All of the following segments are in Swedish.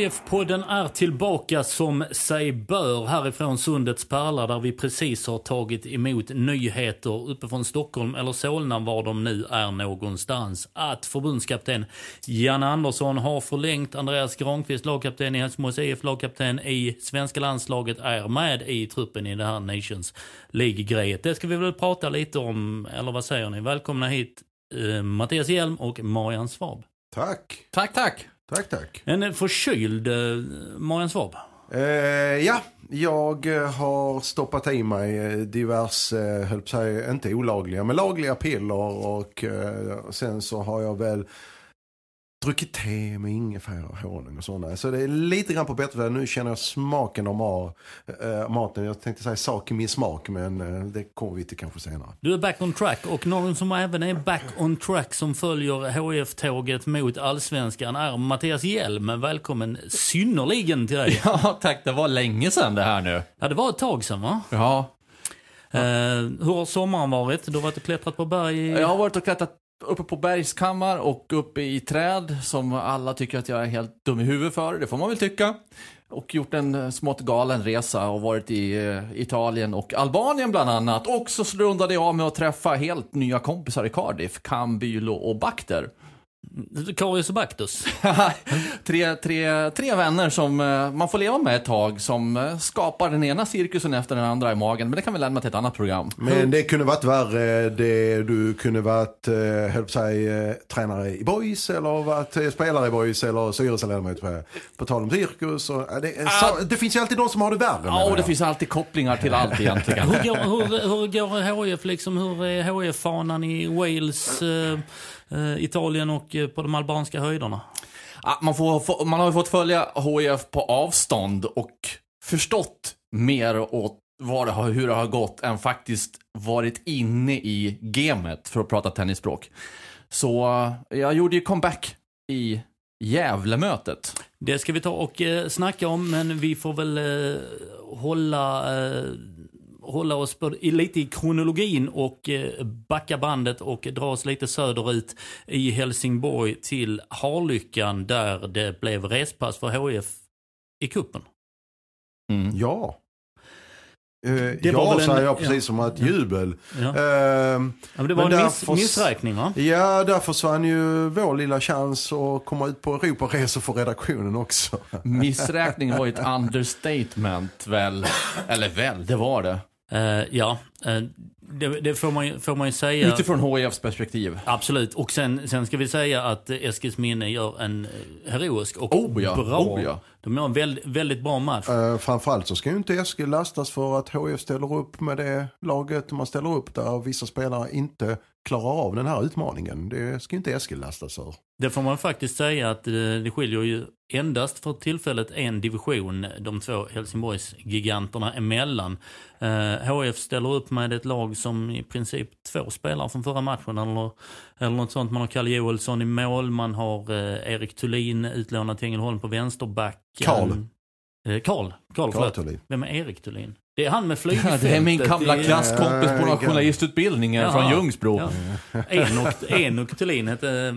HIF-podden är tillbaka som sig bör härifrån Sundets pärla där vi precis har tagit emot nyheter uppifrån Stockholm eller Solna var de nu är någonstans. Att förbundskapten Janne Andersson har förlängt Andreas Granqvist, lagkapten i Helsingborgs IF, lagkapten i svenska landslaget, är med i truppen i det här Nations League-grejet. Det ska vi väl prata lite om, eller vad säger ni? Välkomna hit eh, Mattias Hjelm och Marian Svab. Tack. Tack, tack. Tack, tack. En förkyld eh, Marian Svab. Eh, ja, jag eh, har stoppat i mig eh, diverse, eh, höll på att säga, inte olagliga, men lagliga piller och eh, sen så har jag väl druckit te med ingefära och honung och sådana. Så det är lite grann på bättre Nu känner jag smaken av ma äh, maten. Jag tänkte säga sak i min smak men äh, det kommer vi till kanske senare. Du är back on track och någon som även är back on track som följer HF-tåget mot allsvenskan är Mattias Hjelm. Välkommen synnerligen till dig. Ja tack, det var länge sedan det här nu. Ja det var ett tag sedan va? Ja. Uh, hur har sommaren varit? Du har varit och klättrat på berg? Jag har varit och klättrat uppe på bergskammar och uppe i träd som alla tycker att jag är helt dum i huvudet för. Det får man väl tycka. Och gjort en smått galen resa och varit i eh, Italien och Albanien bland annat. Och så rundade jag av med att träffa helt nya kompisar i Cardiff, Cambylo och Bakter. Karius och Baktus. tre, tre, tre vänner som eh, man får leva med ett tag som eh, skapar den ena cirkusen efter den andra i magen. Men det kan vi lämna till ett annat program. Men det kunde varit värre. Det, du kunde varit, eh, höll på sig, tränare i boys eller varit spelare i boys eller styrelseledamot på, på tal om cirkus. Och, det, ah. så, det finns ju alltid de som har det värre. Ja, och det finns alltid kopplingar till allt egentligen. hur, går, hur, hur går HIF liksom? Hur är HIF-fanan i Wales? Eh, Italien och eh, på de albanska höjderna? Ja, man, får, man har ju fått följa HIF på avstånd och förstått mer åt vad det har, hur det har gått än faktiskt varit inne i gamet, för att prata tennisspråk. Så eh, jag gjorde ju comeback i Gävlemötet. Det ska vi ta och eh, snacka om, men vi får väl eh, hålla eh, hålla oss på, lite i kronologin och eh, backa bandet och dra oss lite söderut i Helsingborg till Harlyckan där det blev respass för HIF i kuppen. Mm. Ja. Uh, det ja, var säger jag precis ja. som ett jubel. Ja. Uh, ja, men det var men en miss, missräkning va? Ja, där försvann ju vår lilla chans att komma ut på Europaresor för redaktionen också. Missräkning var ju ett understatement väl? Eller väl, det var det. Uh, ja, uh, det, det, får, man, får man ju säga. Utifrån HIFs perspektiv. Absolut. Och sen, sen ska vi säga att Eskilsminne gör en eh, heroisk och oh ja, bra. Oh ja. De gör en väldigt, väldigt bra match. Uh, framförallt så ska ju inte Eskil lastas för att HIF ställer upp med det laget man ställer upp där vissa spelare inte klarar av den här utmaningen. Det ska ju inte Eskil lastas för. Det får man faktiskt säga att det skiljer ju endast för tillfället en division de två Helsingborgs giganterna emellan. Eh, HF ställer upp med ett lag som i princip två spelare från förra matchen eller, eller något sånt. Man har Kalle Joelsson i mål, man har eh, Erik Thulin utlånad till Ängelholm på vänsterback. Karl. Eh, Karl, Karl, Karl Vem är Erik Thulin? Det är han med flygfältet. det är min gamla klasskompis på journalistutbildningen ja, från Ljungsbro. Ja. Enok Thulin hette,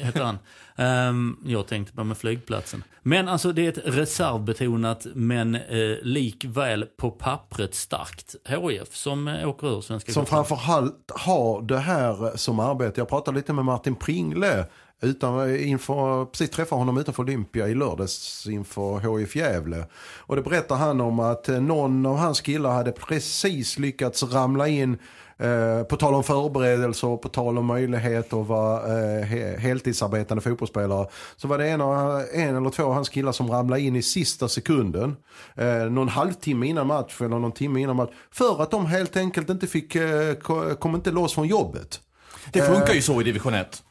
hette han. Um, jag tänkte på med flygplatsen. Men alltså det är ett reservbetonat men eh, likväl på pappret starkt HIF som eh, åker ur Svenska Som framförallt har det här som arbete. Jag pratade lite med Martin Pringle utan, inför, precis träffade honom utanför Olympia i lördags inför HIF Gävle. Och det berättar han om att eh, någon av hans killar hade precis lyckats ramla in Eh, på tal om förberedelser och på tal om möjlighet att vara eh, heltidsarbetande fotbollsspelare. Så var det en, en eller två av hans killar som ramlade in i sista sekunden. Eh, någon halvtimme innan match eller någon timme innan match. För att de helt enkelt inte fick, eh, kom inte loss från jobbet. Det funkar ju så i division 1.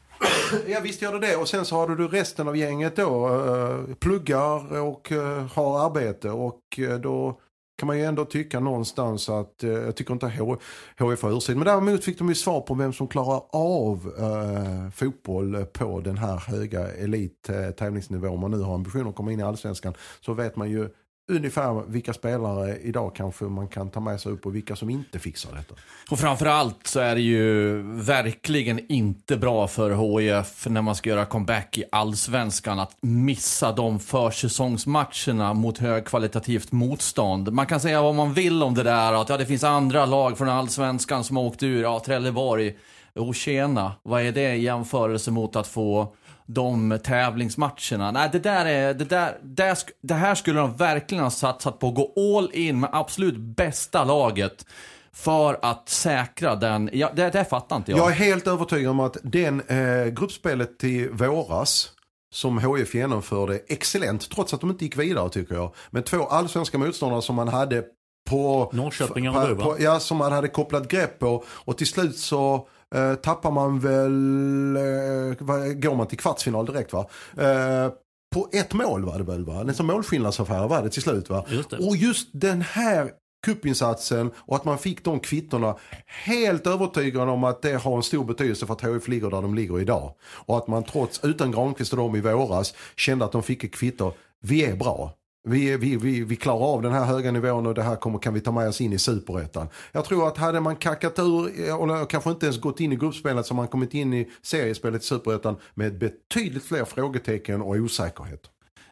Ja visst gör det det och sen så har du resten av gänget då uh, pluggar och uh, har arbete och uh, då kan man ju ändå tycka någonstans att, jag tycker inte HIF har ursäkt. Men däremot fick de ju svar på vem som klarar av eh, fotboll på den här höga elittävlingsnivån. Om man nu har ambition att komma in i allsvenskan så vet man ju ungefär vilka spelare idag kanske man kan ta med sig upp och vilka som inte fixar detta. Och framförallt så är det ju verkligen inte bra för HIF när man ska göra comeback i allsvenskan att missa de försäsongsmatcherna mot högkvalitativt motstånd. Man kan säga vad man vill om det där, att ja, det finns andra lag från allsvenskan som har åkt ur, ja, Trelleborg. Och tjena, vad är det i jämförelse mot att få de tävlingsmatcherna. Nej, det där är, det där, det, det här skulle de verkligen ha satsat på. Gå all in med absolut bästa laget för att säkra den. Ja, det, det fattar inte jag. Jag är helt övertygad om att den eh, gruppspelet till våras som HF genomförde excellent, trots att de inte gick vidare tycker jag. Men två allsvenska motståndare som man hade på... Norrköping och Ja, som man hade kopplat grepp på. Och till slut så eh, tappar man väl, eh, går man till kvartsfinal direkt va? Eh, på ett mål var det väl va? En sån målskillnadsaffär var det till slut va? Just och just den här kuppinsatsen och att man fick de kvittorna. Helt övertygad om att det har en stor betydelse för att HF ligger där de ligger idag. Och att man trots, utan Granqvist och dem i våras, kände att de fick ett kvitto. Vi är bra. Vi, vi, vi, vi klarar av den här höga nivån och det här kommer, kan vi ta med oss in i superettan. Jag tror att hade man kackat ur, eh, och kanske inte ens gått in i gruppspelet så man kommit in i seriespelet i superettan med betydligt fler frågetecken och osäkerhet.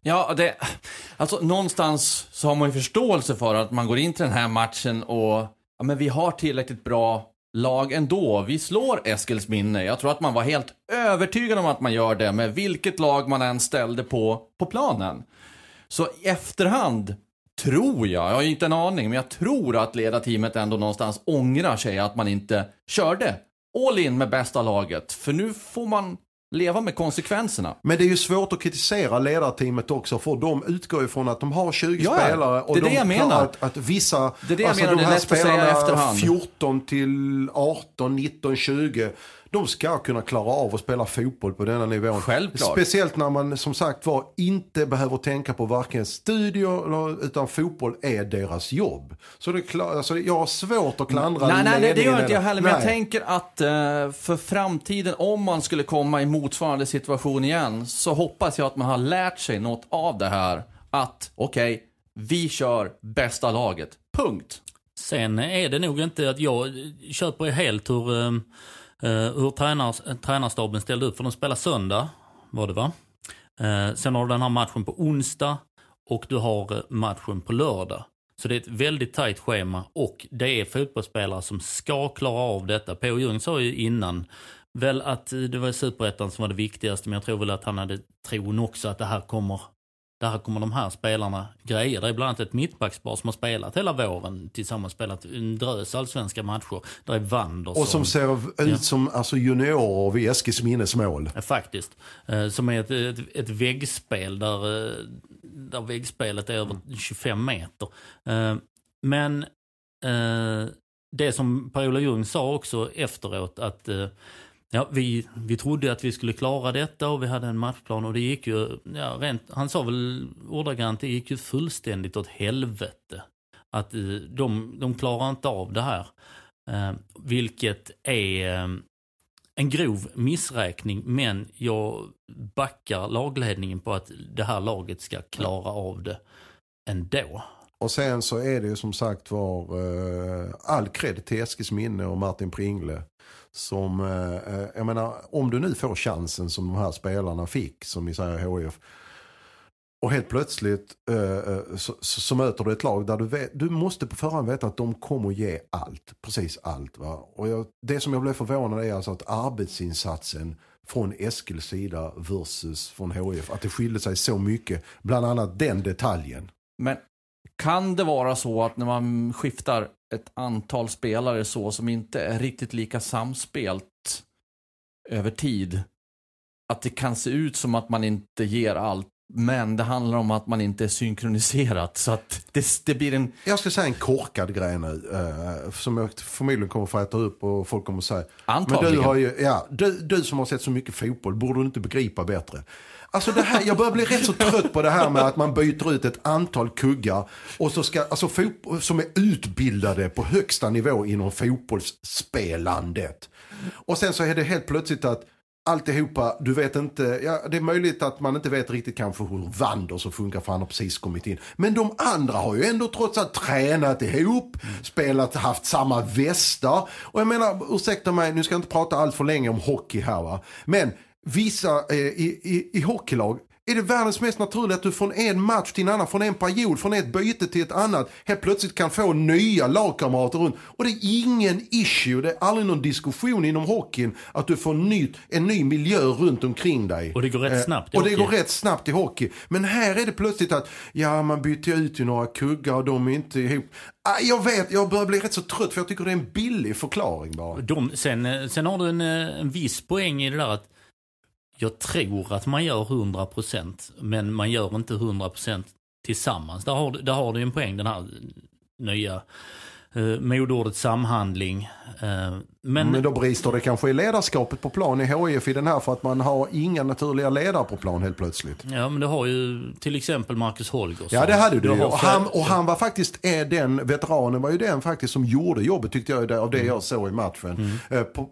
Ja, det, alltså någonstans så har man ju förståelse för att man går in till den här matchen och ja, men vi har tillräckligt bra lag ändå. Vi slår Eskils minne. Jag tror att man var helt övertygad om att man gör det med vilket lag man än ställde på, på planen. Så i efterhand tror jag, jag har inte en aning, men jag tror att ledarteamet ändå någonstans ångrar sig att man inte körde all in med bästa laget. För nu får man leva med konsekvenserna. Men det är ju svårt att kritisera ledarteamet också för de utgår ju från att de har 20 ja, spelare och det är de det jag menar. Att, att vissa, det är det jag alltså menar, de här det är spelarna att säga 14 till 18, 19, 20 de ska kunna klara av att spela fotboll på denna nivån. Självklart. Speciellt när man som sagt var inte behöver tänka på varken studier utan fotboll är deras jobb. Så det är klart, alltså, jag har svårt att klandra Nej, nej, nej det gör inte jag heller. Men jag tänker att uh, för framtiden, om man skulle komma i motsvarande situation igen, så hoppas jag att man har lärt sig något av det här. Att, okej, okay, vi kör bästa laget. Punkt. Sen är det nog inte att jag köper helt hur um Uh, hur tränars, tränarstaben ställde upp, för de spelar söndag, var det va? Uh, sen har du den här matchen på onsdag och du har eh, matchen på lördag. Så det är ett väldigt tajt schema och det är fotbollsspelare som ska klara av detta. P.O. Jung sa ju innan väl att det var superettan som var det viktigaste men jag tror väl att han hade tron också att det här kommer där kommer de här spelarna grejer. Det är bland annat ett mittbackspar som har spelat hela våren tillsammans, spelat en drös allsvenska matcher. Där är Wanders Och som ser ut ja. som alltså juniorer vid Eskils minnesmål. Ja, faktiskt. Eh, som är ett, ett, ett väggspel där, eh, där väggspelet är över 25 meter. Eh, men det som Per-Ola Ljung sa också efteråt att Ja, vi, vi trodde att vi skulle klara detta och vi hade en matchplan och det gick ju, ja, rent, han sa väl ordagrant, det gick ju fullständigt åt helvete. Att eh, de, de klarar inte av det här. Eh, vilket är eh, en grov missräkning, men jag backar lagledningen på att det här laget ska klara av det ändå. Och sen så är det ju som sagt var eh, all kredit till Eskils minne och Martin Pringle som, eh, eh, jag menar, om du nu får chansen som de här spelarna fick, som i säger HIF. Och helt plötsligt eh, eh så, så, möter du ett lag där du, vet, du måste på förhand veta att de kommer ge allt. Precis allt. Va? Och jag, det som jag blev förvånad är alltså att arbetsinsatsen från Eskils sida versus från HIF, Att det skilde sig så mycket, bland annat den detaljen. Men kan det vara så att när man skiftar ett antal spelare så som inte är riktigt lika samspelt över tid, att det kan se ut som att man inte ger allt, men det handlar om att man inte är synkroniserat. Så att det, det blir en... Jag ska säga en korkad grej nu, eh, som jag förmodligen kommer få äta upp och folk kommer säga. Antagligen. Men du, har ju, ja, du, du som har sett så mycket fotboll, borde du inte begripa bättre? Alltså det här, jag börjar bli rätt så trött på det här med att man byter ut ett antal kuggar och så ska, alltså fotboll, som är utbildade på högsta nivå inom fotbollsspelandet. Och sen så är det helt plötsligt att alltihopa, du vet inte, ja, det är möjligt att man inte vet riktigt kanske hur Wanders så funkar för han har precis kommit in. Men de andra har ju ändå trots allt tränat ihop, mm. spelat, haft samma västar. Och jag menar, ursäkta mig, nu ska jag inte prata allt för länge om hockey här va. Men vissa eh, i, i, i hockeylag är det världens mest naturliga att du från en match till en annan, från en period, från ett byte till ett annat helt plötsligt kan få nya lagkamrater runt. Och det är ingen issue, det är aldrig någon diskussion inom hockeyn att du får nytt, en ny miljö runt omkring dig. Och det går rätt eh, snabbt i Och det går rätt snabbt i hockey. Men här är det plötsligt att, ja man byter ut ju några kuggar och de är inte ihop. Ah, jag vet, jag börjar bli rätt så trött för jag tycker det är en billig förklaring bara. De, sen, eh, sen har du en, eh, en viss poäng i det där att jag tror att man gör 100% men man gör inte 100% tillsammans. Där har, där har du en poäng, den här nya eh, modordet samhandling. Eh, men, men då brister det kanske i ledarskapet på plan i HIF i den här för att man har inga naturliga ledare på plan helt plötsligt. Ja men det har ju till exempel Marcus Holgersson. Ja det hade du ju. Och han, och han var faktiskt, är den veteranen var ju den faktiskt som gjorde jobbet tyckte jag av det mm. jag såg i matchen. Mm. Eh, på,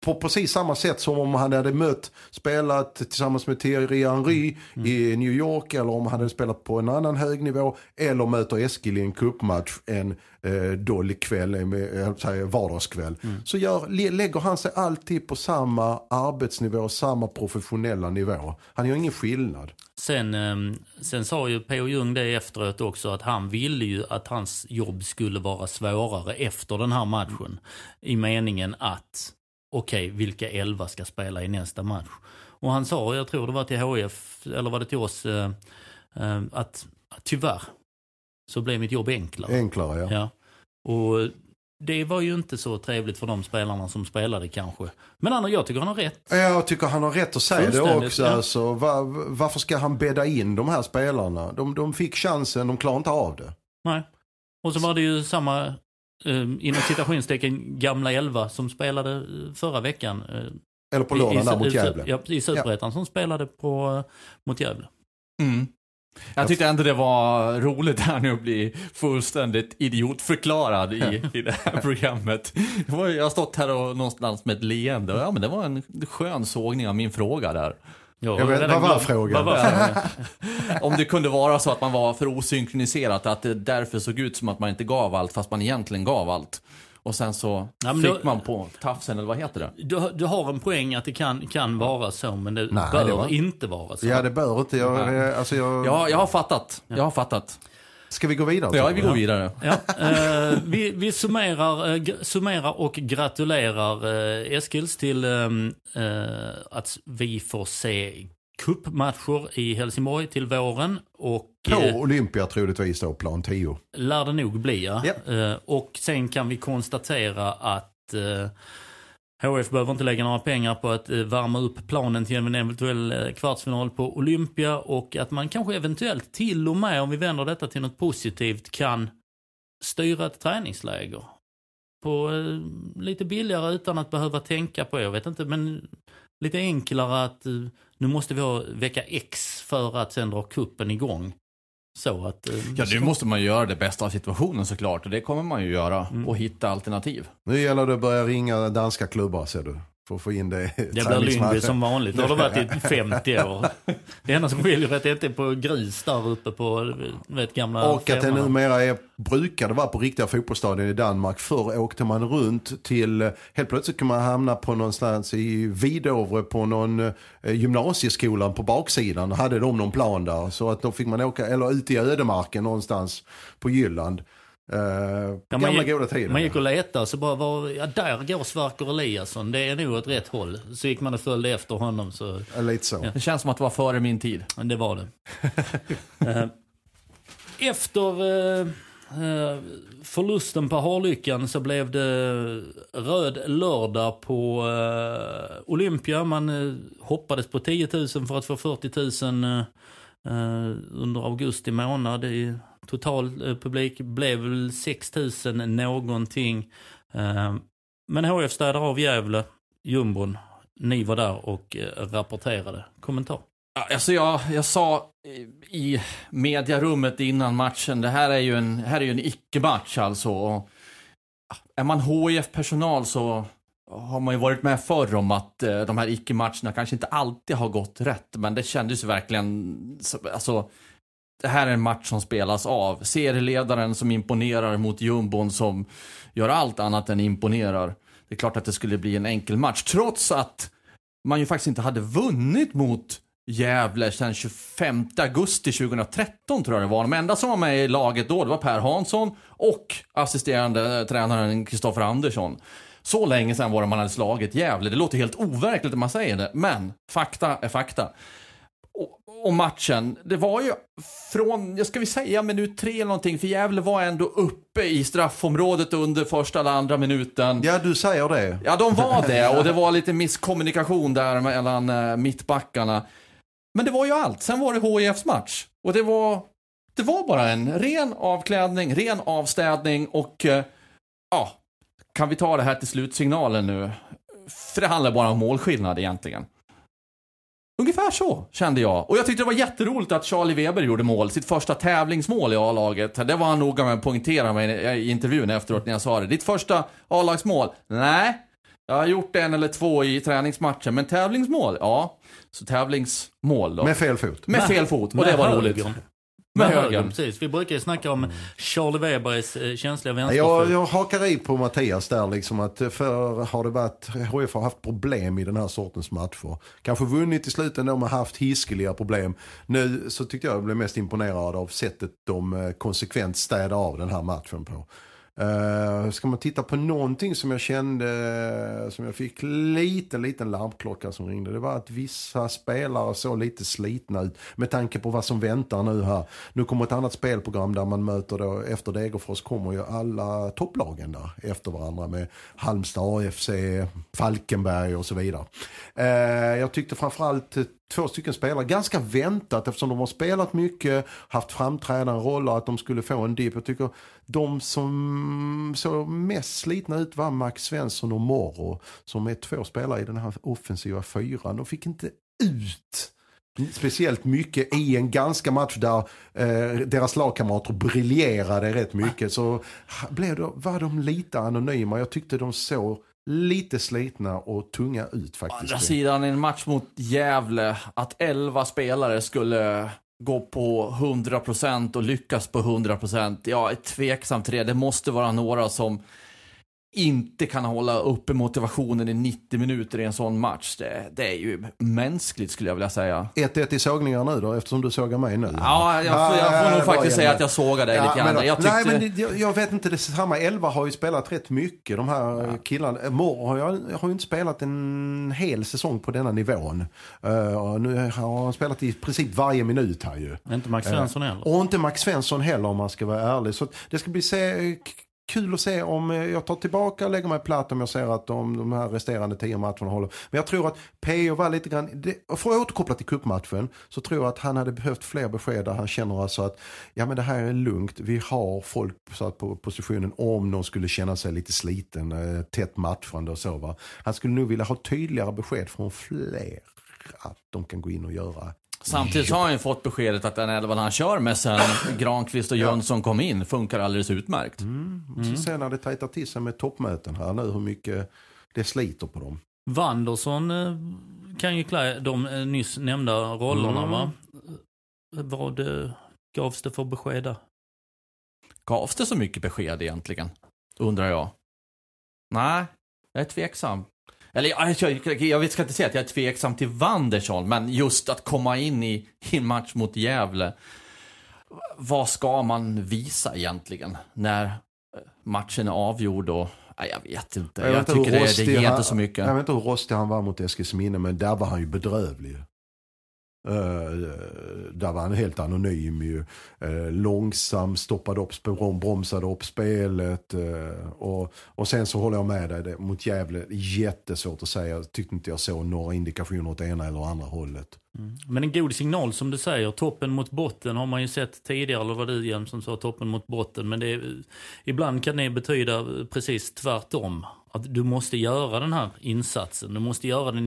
på precis samma sätt som om han hade mött, spelat tillsammans med Thierry Henry mm. i New York eller om han hade spelat på en annan hög nivå eller möter Eskil i en cupmatch en eh, dålig kväll, jag säga, vardagskväll. Mm. Så gör, lägger han sig alltid på samma arbetsnivå, samma professionella nivå. Han gör ingen skillnad. Sen, ehm, sen sa ju P.O. Jung det efteråt också att han ville ju att hans jobb skulle vara svårare efter den här matchen. I meningen att okej, okay, vilka elva ska spela i nästa match? Och han sa, jag tror det var till HF, eller var det till oss, eh, eh, att tyvärr så blev mitt jobb enklare. Enklare, ja. ja. Och det var ju inte så trevligt för de spelarna som spelade kanske. Men Anna, jag tycker han har rätt. Jag tycker han har rätt att säga det också. Ja. Alltså, var, varför ska han bädda in de här spelarna? De, de fick chansen, de klarar inte av det. Nej. Och så var det ju samma um, inom citationstecken gamla elva som spelade eh, förra veckan. Uh, Eller på lördagen där mot Gävle. Ja, i Superettan ja. som spelade på, uh, mot Gävle. Mm. Jag tyckte ändå det var roligt här nu att bli fullständigt idiotförklarad i, i det här programmet. Jag har stått här och någonstans med ett leende. Ja, men det var en skön sågning av min fråga där. Ja, vet, vad var frågan? Vad var frågan? Om det kunde vara så att man var för osynkroniserat, att det därför såg ut som att man inte gav allt, fast man egentligen gav allt. Och sen så ja, fick då, man på tafsen, eller vad heter det? Du, du har en poäng att det kan, kan vara så, men det Nej, bör det var... inte vara så. Ja, det bör inte. Jag, alltså jag... Ja, jag har fattat. Jag har fattat. Ska vi gå vidare? Ja, vi går vidare. Ja, eh, vi, vi summerar, eh, summerar och gratulerar eh, Eskils till eh, eh att vi får se kuppmatcher i Helsingborg till våren. Och, På eh, Olympia troligtvis då, plan 10. Lär det nog bli ja. Yep. Eh, och sen kan vi konstatera att eh, HF behöver inte lägga några pengar på att eh, värma upp planen till en eventuell eh, kvartsfinal på Olympia och att man kanske eventuellt till och med, om vi vänder detta till något positivt, kan styra ett träningsläger. På eh, lite billigare utan att behöva tänka på, jag vet inte, men lite enklare att nu måste vi ha vecka X för att sen dra kuppen igång. Så att, eh, ja, nu måste man göra det bästa av situationen såklart. Och det kommer man ju göra. Mm. Och hitta alternativ. Nu gäller det att börja ringa danska klubbar ser du. För att få in det Det blir Lyngby som vanligt. Det har det varit i 50 år. Det enda som skiljer är att det inte är på grus där uppe på vet, gamla Och att det numera är, brukade vara på riktiga fotbollsstadion i Danmark. Förr åkte man runt till, helt plötsligt kunde man hamna på någonstans i Vidovre på någon eh, gymnasieskolan på baksidan. Hade de någon plan där. Så att då fick man åka, eller ute i ödemarken någonstans på Jylland. Uh, Ja, man gamla gick- goda tider. Man gick och letade så bara, var, ja, där går Sverker Eliasson. Det är nog åt rätt håll. Så gick man och följde efter honom. Så Ja, Lite så. Ja. Det känns som att det var före min tid. det var det. Eh, Efter eh, eh, förlusten på Harlyckan så blev det röd lördag på Olympia. Man hoppades på 10 000 för att få 40 000 eh, eh, under augusti månad. I total eh, publik blev väl 6000 någonting. Eh, men HF städar av Gävle, jumbon. Ni var där och eh, rapporterade. Kommentar? Alltså jag, jag sa i- mediarummet innan matchen, det här är ju en, här är ju en icke-match alltså. Och är man hif personal så har man ju varit med förr om att de här icke-matcherna kanske inte alltid har gått rätt. Men det kändes ju verkligen, alltså, det här är en match som spelas av. Serieledaren som imponerar mot jumbon som gör allt annat än imponerar. Det är klart att det skulle bli en enkel match, trots att man ju faktiskt inte hade vunnit mot Gävle sedan 25 augusti 2013 tror jag det var. De enda som var med i laget då, det var Per Hansson och assisterande tränaren Kristoffer Andersson. Så länge sedan var det man hade slagit Gävle. Det låter helt overkligt när man säger det, men fakta är fakta. Och, matchen, det var ju från, jag ska vi säga minut tre eller någonting, för Gävle var ändå uppe i straffområdet under första eller andra minuten. Ja, du säger det. Ja, de var det och det var lite misskommunikation där mellan eh, mittbackarna. Men det var ju allt. Sen var det HIFs match. Och det var, det var bara en ren avklädning, ren avstädning och eh, ja, kan vi ta det här till slutsignalen nu? För det handlar bara om målskillnad egentligen. Ungefär så kände jag. Och jag tyckte det var jätteroligt att Charlie Weber gjorde mål, sitt första tävlingsmål i A-laget. Det var han noga med att poängtera mig i intervjun efteråt när jag sa det. Ditt första A-lagsmål? Nej, jag har gjort en eller två i träningsmatcher, men tävlingsmål? Ja. Så tävlingsmål då. Med fel fot. Med fel fot, och det var roligt. Med Med högern, högern. precis. Vi brukar ju snacka om Charlie Webergs eh, känsliga Jag, vänsterfot. jag hakar i på Mattias där liksom att för har det varit, HF har haft problem i den här sortens matcher. Kanske vunnit i slutet ändå men haft hiskeliga problem. Nu så tyckte jag jag blev mest imponerad av sättet de eh, konsekvent städade av den här matchen på. Uh, ska man titta på någonting som jag kände, som jag fick lite, liten larmklocka som ringde. Det var att vissa spelare såg lite slitna ut med tanke på vad som väntar nu här. Nu kommer ett annat spelprogram där man möter då, efter Degerfors kommer ju alla topplagen där efter varandra med Halmstad, AFC, Falkenberg och så vidare. Uh, jag tyckte framförallt två stycken spelare, ganska väntat eftersom de har spelat mycket, haft framträdande roller, att de skulle få en dipp. Jag tycker de som såg mest slitna ut var Max Svensson och Morro, som är två spelare i den här offensiva fyran. De fick inte ut speciellt mycket i en ganska match där eh, deras lagkamrater briljerade rätt mycket. Så blev det, var de lite anonyma. Jag tyckte de såg lite slitna och tunga ut Å faktiskt. andra sidan, en match mot Gävle, att 11 spelare skulle gå på 100% och lyckas på 100%. Jag är tveksam till det. Det måste vara några som inte kan hålla uppe motivationen i 90 minuter i en sån match. Det, det är ju mänskligt skulle jag vilja säga. 1-1 i sågningar nu då, eftersom du sågar mig nu. Ja, jag, får- jag får nog faktiskt säga att jag sågar dig Ja, lite grann. Jag tyckte... Nej, men det- jag, jag vet inte, det samma. Elva har ju spelat rätt mycket. De här killarna. Mor har, jag, har ju inte spelat en hel säsong på denna nivån. Uh, och nu har han spelat i princip varje minut här ju. Inte Max Svensson heller. Och inte Max Svensson heller om man ska vara ärlig. Så det ska bli se, kul att se om eh, jag tar tillbaka och lägger mig platt om jag ser att de, de här resterande tio matcherna håller. Men jag tror att PO var lite grann, det, för att återkoppla till cupmatchen så tror jag att han hade behövt fler besked där han känner alltså att ja men det här är lugnt, vi har folk satt på positionen om de skulle känna sig lite sliten, eh, tätt matchande och så va. Han skulle nog vilja ha tydligare besked från fler att de kan gå in och göra Samtidigt har han ju fått beskedet att den elvan han kör med sen Granqvist och Jönsson kom in funkar alldeles utmärkt. Och så sen när det tajtar till sig med toppmöten här nu hur mycket det sliter på dem. Wanderson eh, kan ju klä de eh, nyss nämnda rollerna Mm. va? Vad eh, gavs det för besked där? Gavs det så mycket besked egentligen? Undrar jag. Nej, jag är tveksam. Eller jag, jag, jag ska inte säga att jag är tveksam till Wanderson, men just att komma in i, i en match mot Gävle. vad ska man visa egentligen när eh, matchen är avgjord och Nej, jag vet inte. Jag, vet inte tycker det, det ger han- inte så mycket. Jag vet inte hur rostig han var mot Eskilsminne men där var han ju bedrövlig. Eh, där var han helt anonym ju. Eh, långsam, stoppade upp, bromsade upp spelet. Eh, och, och sen så håller jag med dig, det, mot Gävle, jättesvårt att säga. Jag tyckte inte jag såg några indikationer åt ena eller andra hållet. Mm. Men en god signal som du säger, toppen mot botten har man ju sett tidigare, eller vad du igen som sa toppen mot botten. Men det är, ibland kan det betyda precis tvärtom. Att du måste göra den här insatsen, du måste göra den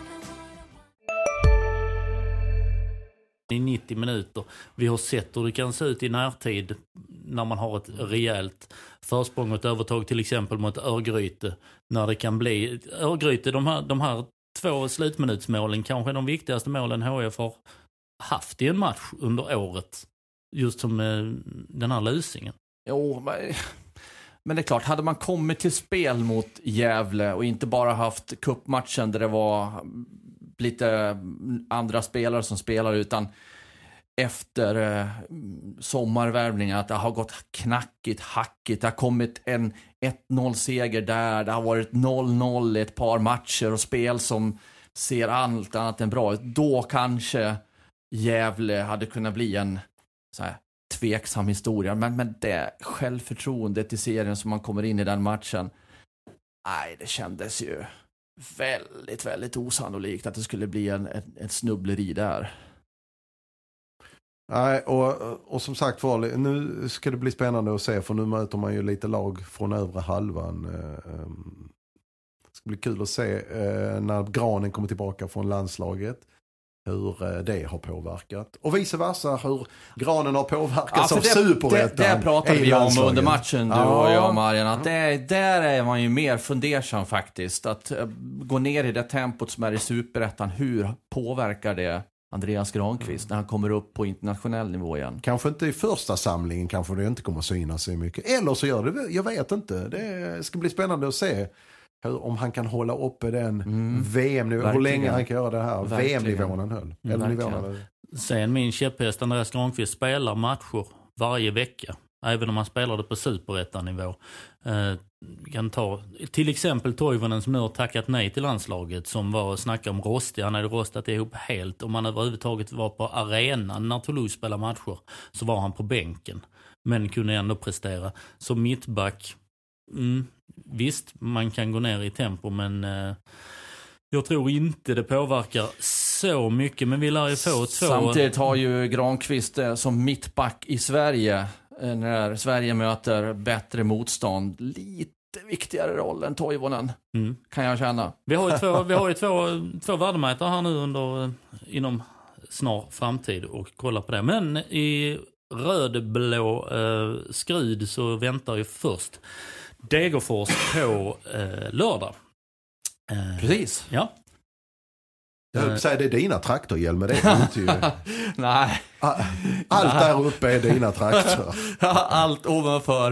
I 90 minuter. Vi har sett hur det kan se ut i närtid när man har ett rejält försprång och ett övertag till exempel mot Örgryte. När det kan bli, Örgryte, de här, de här två slutminutsmålen kanske är de viktigaste målen HF har haft i en match under året. Just som eh, den här lusingen. Jo, men, men det är klart, hade man kommit till spel mot Gävle och inte bara haft kuppmatchen där det var lite andra spelare som spelar utan efter eh, sommarvärvningen att det har gått knackigt, hackigt. Det har kommit en 1-0 seger där. Det har varit 0-0 i ett par matcher och spel som ser allt annat än bra ut. Då kanske Gävle hade kunnat bli en så här, tveksam historia. Men, men det självförtroendet i serien som man kommer in i den matchen. Nej, det kändes ju väldigt, väldigt osannolikt att det skulle bli en, en, en snubbleri där. Nej, och, och som sagt var, nu ska det bli spännande att se för nu möter man ju lite lag från övre halvan. Eh, ehm, det ska bli kul att se eh, när Granen kommer tillbaka från landslaget. Hur eh, det har påverkat. Och vice versa hur Granen har påverkats av det, det, Superettan. det pratade i vi om under matchen, du Ja. och jag Marian. Att det, där är man ju mer fundersam faktiskt. Att eh, gå ner i det tempot som är i Superettan, hur påverkar det Andreas Granqvist när han kommer upp på internationell nivå igen? Kanske inte i första samlingen kanske det inte kommer synas så mycket. Eller så gör det, jag vet inte. Det ska bli spännande att se hur, om han kan hålla uppe den Mm. VM-nivån. Hur länge han kan göra det här. VM-nivån han höll. Eller nivån han höll. Sen min käpphäst Andreas Granqvist spelar matcher varje vecka. Även om han spelar det på superettanivå. Eh, kan ta till exempel Toivonen som nu har tackat nej till landslaget som var och snackade om rostig. Han hade rostat ihop helt. Om han överhuvudtaget var på arenan när Toulouse spelade matcher så var han på bänken. Men kunde ändå prestera. Som mittback, mm, visst man kan gå ner i tempo men eh, jag tror inte det påverkar så mycket. Men vi lär ju få två... Samtidigt har ju Granqvist eh, som mittback i Sverige, eh, när Sverige möter bättre motstånd, lite viktigare roll än Toivonen, Mm. kan jag känna. Vi har ju två, vi har ju två, två värdemätare här nu under, inom snar framtid och kolla på det. Men i rödblå eh, skrud så väntar ju först Degerfors på eh, lördag. Eh, Precis. Ja, Jag höll säga det är dina traktorhjälmar, det är inte ju. Nej, Allt där uppe är dina traktor. allt ovanför,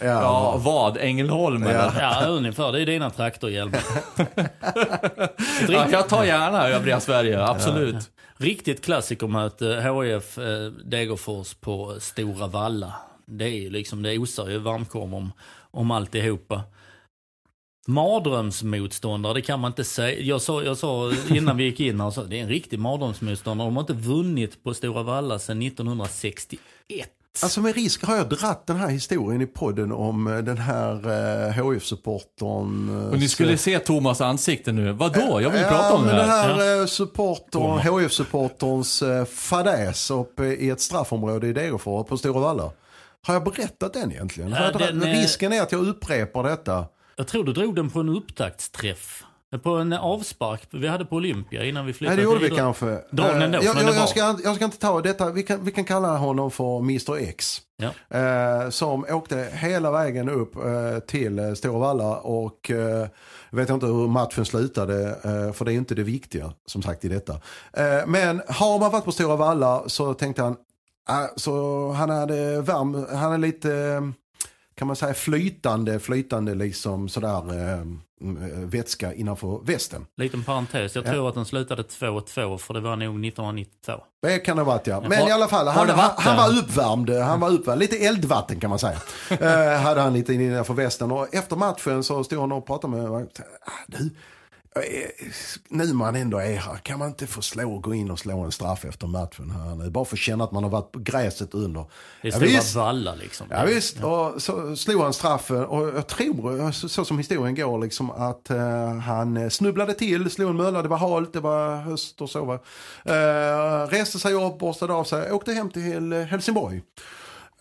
Ja, ja, vad? Ängelholm Ja. eller? ja ungefär. Det är dina traktorhjälmar. Ett Ja, jag tar gärna övriga Sverige, absolut. riktigt klassikermöte, HIF eh, Degerfors på Stora Valla. Det är ju liksom, det osar ju varmkorv om, om alltihopa. Mardrömsmotståndare, det kan man inte säga. Jag sa, jag sa innan vi gick in här, så, det är en riktig mardrömsmotståndare. De har inte vunnit på Stora Valla sedan 1961. Alltså med risk har jag dratt den här historien i podden om eh, den här eh, HF-supportern. eh, Och ni skulle se Thomas ansikte nu. Vadå? Jag vill ja, prata om det men den här. här eh, supportern, HF-supporterns eh, fadäs uppe i ett straffområde i Degerfors på Stora Valla. Har jag berättat den egentligen? Jag dratt- den är- Risken är att jag upprepar detta. Jag tror du drog den på en upptaktsträff. På en avspark vi hade på Olympia innan vi Nej, flyttade det gjorde vi kanske. Dra den Eh, ändå, jag, jag, jag, ska, jag ska inte ta detta. Vi kan, vi kan kalla honom för Mr X. Ja. Eh, som åkte hela vägen upp eh, till eh, Stora Valla och eh, jag vet inte hur matchen slutade eh, för det är inte det viktiga som sagt i detta. Eh, men har man varit på Stora Valla så tänkte han, så han hade varm, han är lite kan man säga flytande, flytande liksom sådär mm, vätska innanför västen. Liten parentes, jag Ja. tror att den slutade 2-2 för det var nog 1992. Det kan det ha varit ja. Men Har- i alla fall, han, han, var uppvärmd. Han var uppvärmd. Lite eldvatten kan man säga. eh, hade han lite innanför västen. Och efter matchen så stod han och pratade med mig. Ah, Du, nu man ändå är här, kan man inte få slå gå in och slå en straff efter matchen här nu? Bara för att känna att man har varit på gräset under. Det är Ja, Stora visst. Valla liksom. Ja, visst, och så slog han straffen och jag tror, så, så som historien går, liksom, att eh, han snubblade till, slog en mölla, det var halt, det var höst och så. Va? Eh, reste sig upp, borstade av sig, åkte hem till Helsingborg.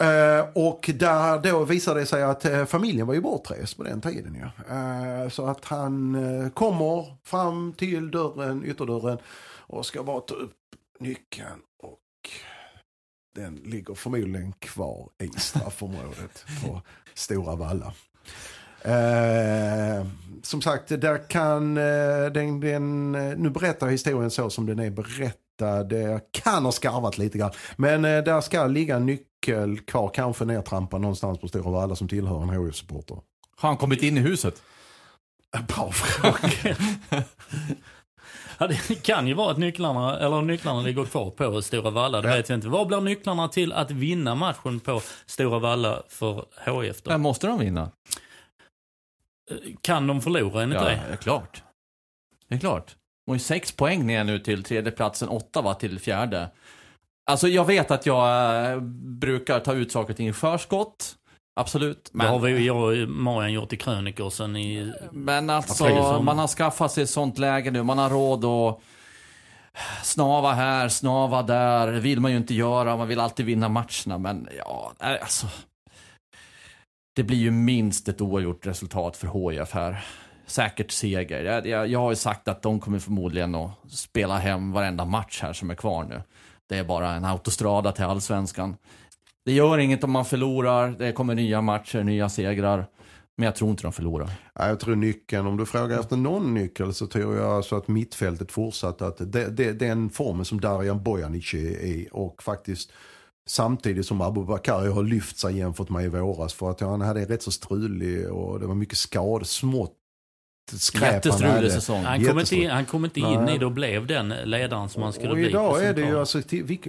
Eh, och där då visade det sig att eh, familjen var ju bortrest på den tiden. Ja. Eh, så att han eh, kommer fram till dörren, ytterdörren och ska bara ta upp nyckeln och den ligger förmodligen kvar i straffområdet på Stora Valla. Eh, som sagt, där kan eh, den, den, eh, nu berättar historien så som den är berättad. Jag kan ha skarvat lite grann. Men eh, där ska ligga en nyckel kvar, kanske nertrampad någonstans på Stora Valla som tillhör en HIF-supporter. Har han kommit in i huset? Bra fråga. Ja, det kan ju vara att nycklarna, eller nycklarna ligger kvar på Stora Valla, det Ja. vet vi inte. Vad blir nycklarna till att vinna matchen på Stora Valla för HIF då? Men måste de vinna? Kan de förlora enligt Ja, dig? det är klart. Det är klart. De har ju sex poäng ner nu till tredje platsen, åtta va till fjärde. Alltså jag vet att jag äh, brukar ta ut saker och ting i förskott. Absolut. Det har vi ju, jag och Marian gjort i krönikor sen i... Men alltså, man har skaffat sig ett sånt läge nu. Man har råd att snava här, snava där. Det vill man ju inte göra. Man vill alltid vinna matcherna. Men ja, alltså. Det blir ju minst ett oavgjort resultat för HIF här. Säkert seger. Jag, jag, jag har ju sagt att de kommer förmodligen att spela hem varenda match här som är kvar nu. Det är bara en autostrada till allsvenskan. Det gör inget om man förlorar. Det kommer nya matcher, nya segrar. Men jag tror inte de förlorar. Ja, jag tror nyckeln, om du frågar efter någon nyckel så tror jag alltså att mittfältet fortsatt. att det, det, den formen som Darijan Bojanic är i och faktiskt samtidigt som Abubakari har lyft sig jämfört med i våras för att han hade en rätt så strulig och det var mycket skad, smått skräp han Jättestrulig säsong. Han kom inte in, han kom inte in Nej. i det och blev den ledaren som han skulle och bli. idag är det ju alltså,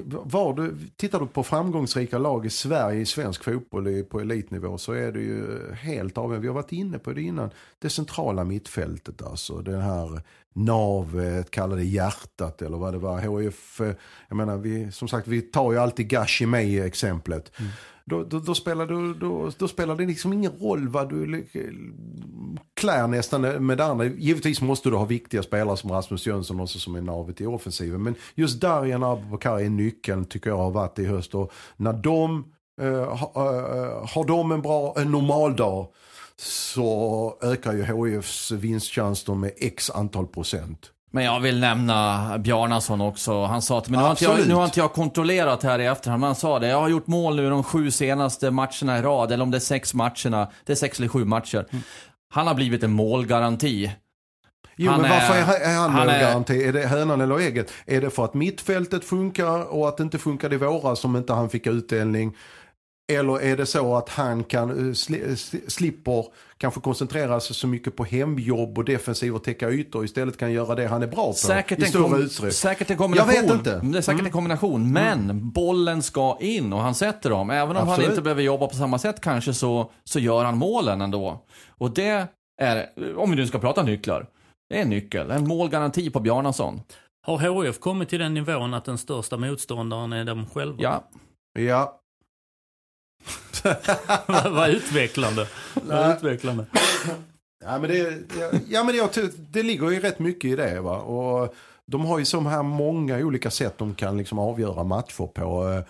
var du, tittar du på framgångsrika lag i Sverige i svensk fotboll på elitnivå så är det ju helt avgörande. Vi har varit inne på det innan. Det centrala mittfältet alltså. Det här navet, kalla det hjärtat eller vad det var. HIF, jag menar vi, som sagt vi tar ju alltid Gashi med i exemplet. Då, då, då, spelar, du, då, då spelar det liksom ingen roll vad du klär nästan med det andra. Givetvis måste du ha viktiga spelare som Rasmus Jönsson också som är navet i offensiven. Men just Darjan Abubakar är nyckeln tycker jag har varit i höst. Och när de eh, ha, eh, har de en bra, en normal dag så ökar ju HIFs vinstchanser med x antal procent. Men jag vill nämna Bjarnason också. Han sa att, men nu har, inte jag, nu har inte jag kontrollerat här i efterhand, men han sa det. Jag har gjort mål nu de sju senaste matcherna i rad, eller om det är sex matcherna. Det är sex eller sju matcher. Han har blivit en målgaranti. Jo, Han men är- varför är, är han, han är- målgaranti? Är det hönan eller ägget? Är det för att mittfältet funkar och att det inte funkade i våras som inte han fick utdelning? Eller är det så att han kan eh, sli, sli- slipper kanske koncentrera sig så mycket på hemjobb och defensiv och täcka ytor och istället kan göra det han är bra på Säkert i kom, utsträckning? säkert en kombination. Jag vet inte. Mm. Det är säkert en kombination. Men bollen ska in och han sätter dem. Även om han Absolut. inte behöver jobba på samma sätt kanske så, så gör han målen ändå. Och det är, om vi nu ska prata nycklar, det är en nyckel. En målgaranti på Bjarnason. Har HIF kommit till den nivån att den största motståndaren är de själva? Ja, Ja, Vad utvecklande. Vad utvecklande. Ja men, det, ja, men jag, det ligger ju rätt mycket i det. Va? Och de har ju så här många olika sätt de kan liksom avgöra matcher på.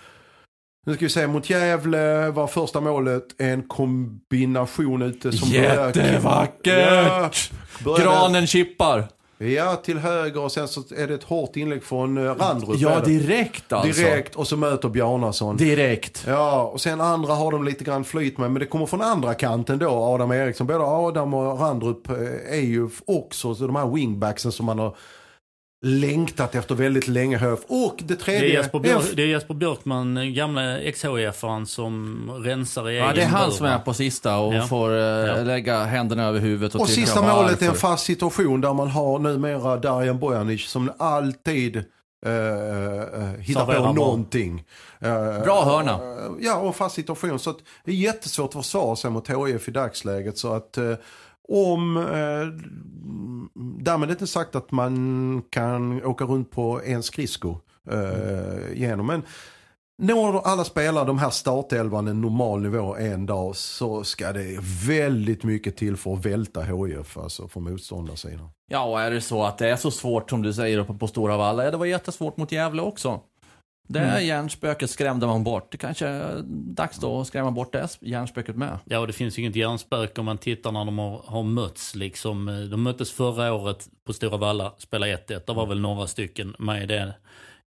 Nu ska vi se, mot Gävle var första målet en kombination ute som Jättevackert! Ja, började- Granen chippar. Ja, till höger och sen så är det ett hårt inlägg från eh, Randrup. Ja, direkt alltså. Direkt och så möter Bjarnason. Direkt. Ja, och sen andra har de lite grann flyt med. Men det kommer från andra kanten då, Adam Eriksson. Både Adam och Randrup eh, är ju också så de här wingbacksen som man har längtat efter väldigt länge. Höf. Och det Det är, tredje... Jesper Björk, det är Jesper Björkman, gamla ex-HIF-aren som rensar i Ja, egen det är han som är på sista och Ja. får eh, Ja. lägga händerna över huvudet och, Och sista målet är en fast situation där man har numera Darijan Bojanic som alltid eh, eh, hittar Serverar på någonting. Eh, Bra hörna. eh, ja, och en fast situation. Så att det är jättesvårt att försvara sig mot HIF i dagsläget. Så att eh, om, eh, därmed inte sagt att man kan åka runt på en skridsko eh, genom. Men Når alla spelare de här startelvan en normal nivå en dag så ska det väldigt mycket till för att välta HIF, alltså från motståndarsidan. Ja, och är det så att det är så svårt som du säger uppe på Stora Valla, ja, det var jättesvårt mot Gävle också. Det Mm. hjärnspöket skrämde man bort. Det kanske är dags då att skrämma bort det hjärnspöket med. Ja, och det finns ju inget hjärnspöke om man tittar när de har, har mötts. Liksom. De möttes förra året på Stora Valla, spelade 1-1. Det var väl några stycken med i, det,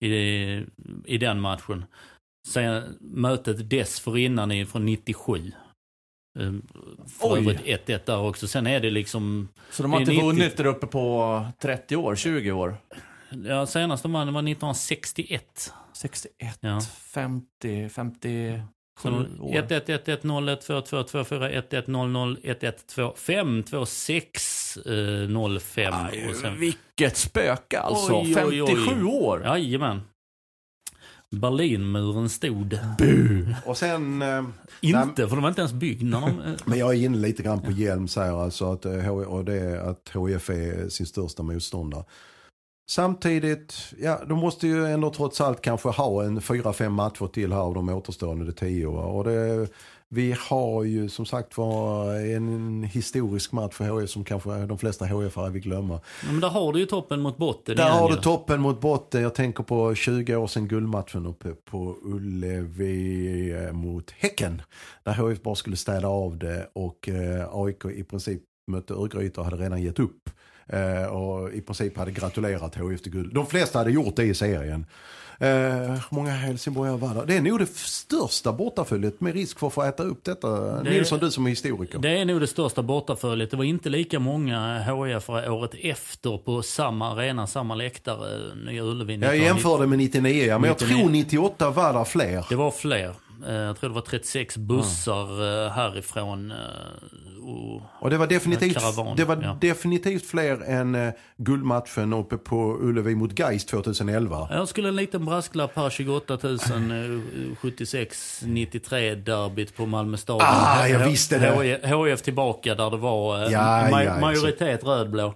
i, i den matchen. Sen mötet dessförinnan är från 97. Eh, För övrigt 1-1 där också. Sen är det liksom, Så de har inte 90. vunnit där uppe på 30 år, 20 år. Ja senast de vann var 1961. 61, Ja. 50, 50... Så Sju år. 1 1 1 1 0 1 2 2 2 4 1 1 0 0 1 1 2 5 2 6 eh, 0 5 och sen Vilket spöke alltså. Oj, oj, oj. 57 år. Jajamän. Berlinmuren stod. Och sen, eh, Inte, för de var inte ens byggd när de... eh, men jag är inne lite grann på Hjelm säger alltså att, eh, H- och det är att HIF är sin största motståndare. Samtidigt, ja, de måste ju ändå trots allt kanske ha en fyra, fem matcher till här av de återstående det tio. va. Och det, vi har ju som sagt var en historisk match för HIF som kanske de flesta HIF vill glömma. Men där har du ju toppen mot botten Där har du toppen mot botten. Jag tänker på 20 år sedan guldmatchen uppe på Ullevi eh, mot Häcken. Där HIF bara skulle städa av det och eh, AIK i princip mötte Örgryte och hade redan gett upp. Eh, och i princip hade gratulerat HIF till guld. De flesta hade gjort det i serien. Eh, många Helsingborgare var det? Det är nog det största bortaföljet med risk för att få äta upp detta. Det- Nilsson, du som är historiker. Det är nog det största bortaföljet. Det var inte lika många hif året efter på samma arena, samma läktare, Nya Ullevi. jag 1990. jämförde med 99, ja, men jag 99. tror 98 var där fler. Det var fler. Eh, Jag tror det var 36 bussar eh, härifrån. eh, Och Och det var definitivt, Karavan, det var ja. definitivt fler än guldmatchen uppe på Ullevi mot Geist 2011. Jag skulle en liten brasklapp här, 28 000, eh, 76, 93 derbyt på Malmö stadion. Ah, jag visste det. HIF tillbaka där det var Ja, ma- ja, majoritet rödblå.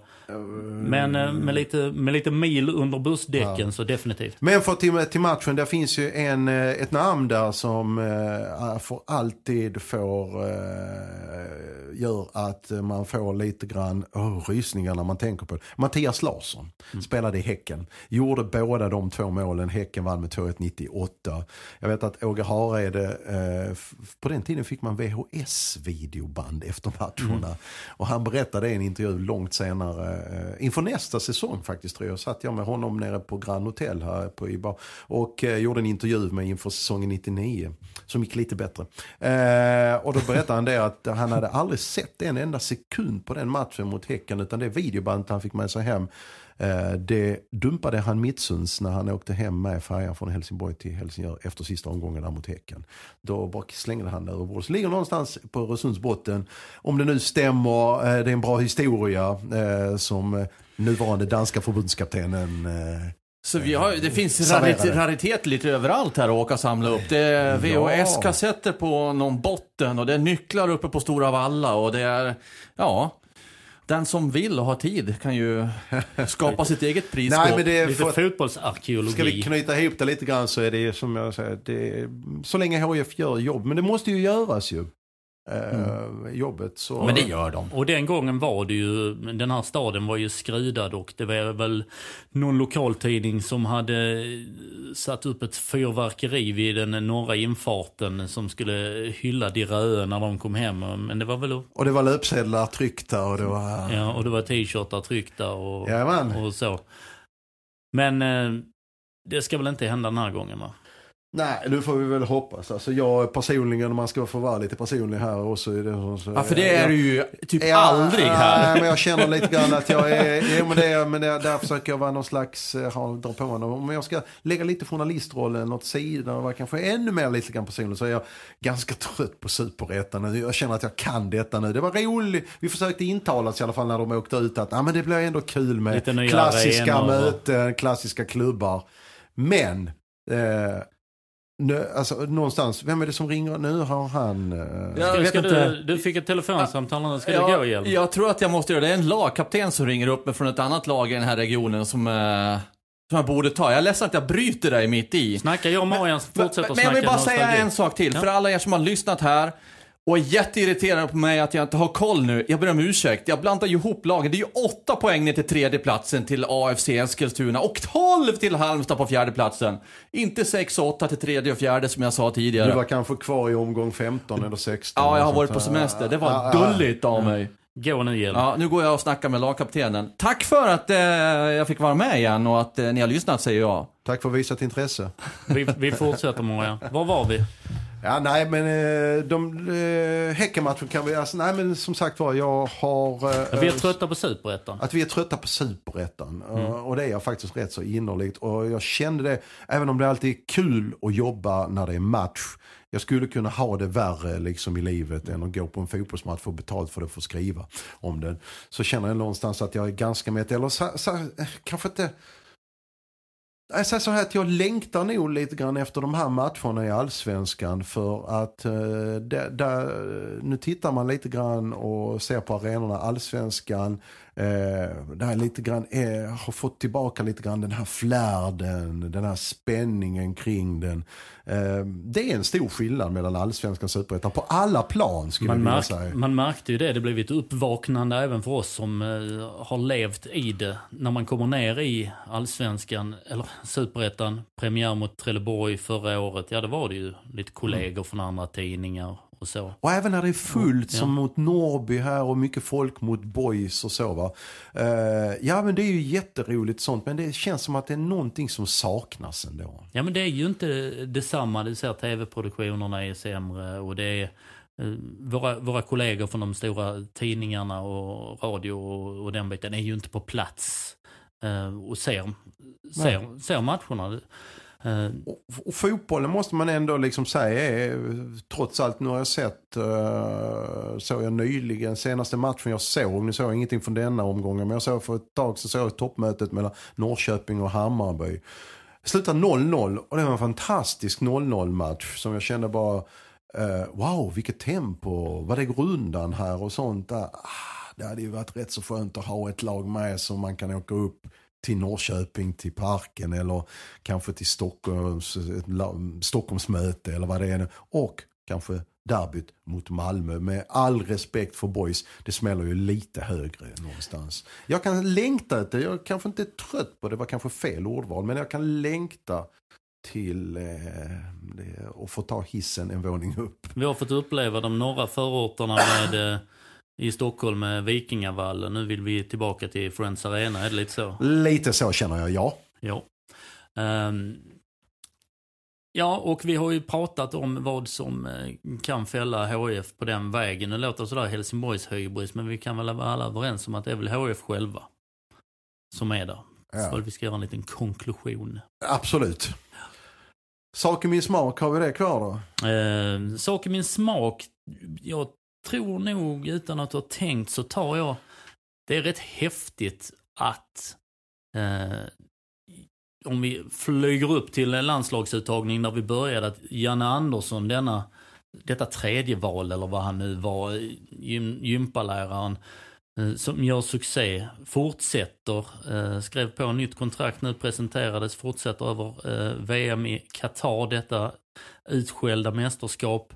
Men eh, med lite, med lite mil under bussdäcken så definitivt. Men för till, till matchen, där finns ju en, eh, ett namn där som eh, för alltid får, eh, gör att man får lite grann oh, rysningar när man tänker på det. Mattias Larsson spelade i Häcken, gjorde båda de två målen. Häcken vann med 2-1 98. Jag vet att Åge Hareide, f- på den tiden fick man VHS-videoband efter matcherna. Och han berättade i en intervju långt senare, eh, inför nästa säsong faktiskt tror jag, satt jag med honom nere på Grand Hotel här på Ibar och eh, gjorde en intervju med inför säsongen 99 som gick lite bättre. Eh, och då berättade han det att han hade aldrig sett en enda sekund på den matchen mot Häcken utan det videobandet han fick med sig hem det dumpade han Mitsunds när han åkte hem med färjan från Helsingborg till Helsingör efter sista omgången där mot Häcken. Då bara slängde han det över bordet. Så ligger någonstans på Öresunds botten. Om det nu stämmer, eh, det är en bra historia eh, som eh, nuvarande danska förbundskaptenen eh, Så vi har, det finns rarit, raritet lite överallt här att åka och samla upp. Det är VHS-kassetter på någon botten och det är nycklar uppe på Stora Valla och det är, ja, den som vill och har tid kan ju skapa sitt eget prisskåp. Nej men det är Lite för, fotbollsarkeologi. Ska vi knyta ihop det lite grann så är det som jag säger, det är, så länge HF gör jobb. Men det måste ju göras ju. Eh, jobbet. Så, Men det gör de. Och den gången var det ju, den här staden var ju skrudad och det var väl någon lokaltidning som hade satt upp ett fyrverkeri vid den norra infarten som skulle hylla de röda när de kom hem. Men det var väl, Och det var löpsedlar tryckta och det var... ja, och det var t-shirtar tryckta och, Jajamän. och så. Men eh, det ska väl inte hända den här gången va? Nej, nu får vi väl hoppas. Alltså jag personligen, om man ska få vara lite personlig här också. Är det, så, Ja, för det är du ju typ Ja, aldrig här. Nej, men jag känner lite grann att jag är... Jo, men det, men det, där försöker jag vara någon slags... eh, Ha, dra på mig. Om jag ska lägga lite journalistrollen åt sidan och vara kanske ännu mer lite grann personlig så är jag ganska trött på superettan. nu. Jag känner att jag kan detta nu. Det var roligt. Vi försökte intala oss i alla fall när de åkte ut att ah, men det blir ändå kul med klassiska möten, klassiska klubbar. Men... Eh, nu, alltså, någonstans, vem är det som ringer? Nu har han... Eh, Jag Ska, vet ska inte. du, du fick ett telefonsamtal, nu ska Ja, du gå igen? jag tror att jag måste göra det. Det är en lagkapten som ringer upp mig från ett annat lag i den här regionen som, eh, som jag borde ta. Jag är ledsen att jag bryter dig mitt i. Snacka, jag och Marian Men, fortsätter men jag vill snacka bara säga en sak till. Ja. För alla er som har lyssnat här och är jätteirriterade på mig att jag inte har koll nu. Jag ber om ursäkt. Jag blandar ju ihop lagen. Det är ju åtta poäng ner till tredje platsen till AFC Eskilstuna och 12 till Halmstad på fjärde platsen. Inte 6 och 8 till tredje och fjärde som jag sa tidigare. du var kanske kvar i omgång 15 eller 16. Ja, jag har varit på semester. Det var ja, dulligt av mig. Gå nu Hjelm. Ja, nu går jag och snackar med lagkaptenen. Tack för att eh, jag fick vara med igen och att eh, ni har lyssnat, säger jag. Tack för visat intresse. Vi, vi fortsätter Marian. Var var vi? Ja, nej, men eh, de, eh, Häckenmatchen kan vi, alltså, nej men som sagt var, jag har... eh, Vi är trötta på superettan. Att vi är trötta på superettan. Mm. Och det är jag faktiskt rätt så innerligt. Och jag kände det, även om det alltid är kul att jobba när det är match. Jag skulle kunna ha det värre liksom i livet än att gå på en fotbollsmatch, få betalt för det och få skriva om den. Så känner jag någonstans att jag är ganska mätt. Eller så, så, eh, kanske inte... Jag säger så här att jag längtar nog lite grann efter de här matcherna i allsvenskan för att eh, där, nu tittar man lite grann och ser på arenorna allsvenskan där lite grann är, har fått tillbaka lite grann den här flärden, den här spänningen kring den. Eh, det är en stor skillnad mellan allsvenskan och superettan på alla plan skulle Man, jag vilja säga. man märkte ju det. Det blev ett uppvaknande även för oss som eh, har levt i det. När man kommer ner i allsvenskan, eller superettan, premiär mot Trelleborg förra året. Ja, det var det ju lite kollegor från andra tidningar och så. Och även när det är fullt Ja. som mot Norrby här och mycket folk mot boys och så va. Eh, ja men det är ju jätteroligt sånt men det känns som att det är någonting som saknas ändå. Ja, men det är ju inte detsamma. Du ser tv-produktionerna är sämre och det är eh, våra, våra kollegor från de stora tidningarna och radio och, och den biten är ju inte på plats eh, och ser, ser, ser matcherna. Eh, och, och fotbollen måste man ändå liksom säga är, trots allt, nu har jag sett, uh, såg jag nyligen, senaste matchen jag såg, nu såg jag ingenting från denna omgången, men jag såg för ett tag så såg jag toppmötet mellan Norrköping och Hammarby. Slutar slutade 0-0 och det var en fantastisk 0-0 match som jag kände bara, uh, wow vilket tempo, vad det går undan här och sånt. Där. Ah, det hade ju varit rätt så skönt att ha ett lag med som man kan åka upp till Norrköping, till parken eller kanske till Stockholms, Stockholmsmöte eller vad det är. Och kanske derbyt mot Malmö. Med all respekt för boys, det smäller ju lite högre någonstans. Jag kan längta efter, jag kanske inte är trött på det, var kanske fel ordval, men jag kan längta till eh, och få ta hissen en våning upp. vi har fått uppleva de norra förorterna med, eh, i Stockholm med Vikingavallen. Nu vill vi tillbaka till Friends Arena, är det lite så? Lite så känner jag, ja. Ja. Ehm, ja, och vi har ju pratat om vad som eh, kan fälla HF på den vägen. Nu låter det sådär Helsingborgs hybris, men vi kan väl vara alla överens om att det är väl HF själva som är där. Ja. Så vi ska göra en liten konklusion. Absolut. Sak i min smak, har vi det kvar då? Eh, sak i min smak, jag tror nog utan att ha tänkt så tar jag, det är rätt häftigt att eh, om vi flyger upp till en landslagsuttagning där vi började, att Janne Andersson, denna, detta tredje val eller vad han nu var, gym, gympaläraren, eh, som gör succé, fortsätter, eh, skrev på nytt kontrakt nu, presenterades, fortsätter över eh, VM i Qatar, detta utskällda mästerskap.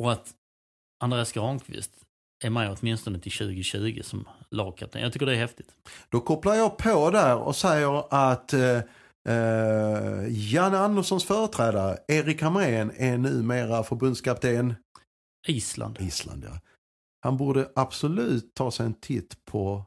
Och att Andreas Granqvist är med åtminstone till 2020 som lagkapten. Jag tycker det är häftigt. Då kopplar jag på där och säger att eh, eh, Janne Anderssons företrädare Erik Hamrén är numera förbundskapten Island. Island. Ja. Han borde absolut ta sig en titt på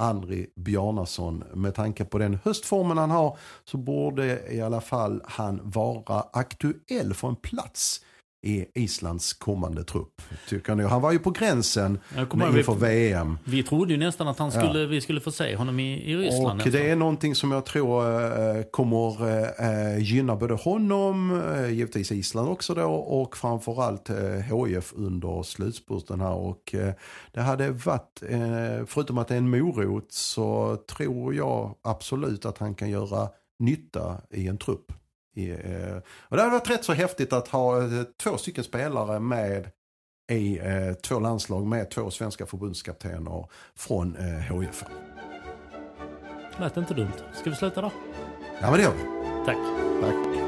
Andri Bjarnason. Med tanke på den höstformen han har så borde i alla fall han vara aktuell för en plats i Islands kommande trupp. Tycker ni? Han var ju på gränsen med inför vi, VM. vi trodde ju nästan att han skulle, vi skulle få se honom i, i Ryssland. Och nästan. det är någonting som jag tror eh, kommer eh, gynna både honom, eh, givetvis Island också då och framförallt eh, HIF under slutspurten här. Och det hade varit, förutom att det är en morot så tror jag absolut att han kan göra nytta i en trupp. I, eh, och det hade varit rätt så häftigt att ha eh, två stycken spelare med i eh, två landslag med två svenska förbundskaptener från eh, HIF. Lät inte dumt. Ska vi sluta då? Ja men det gör vi. Tack. Tack.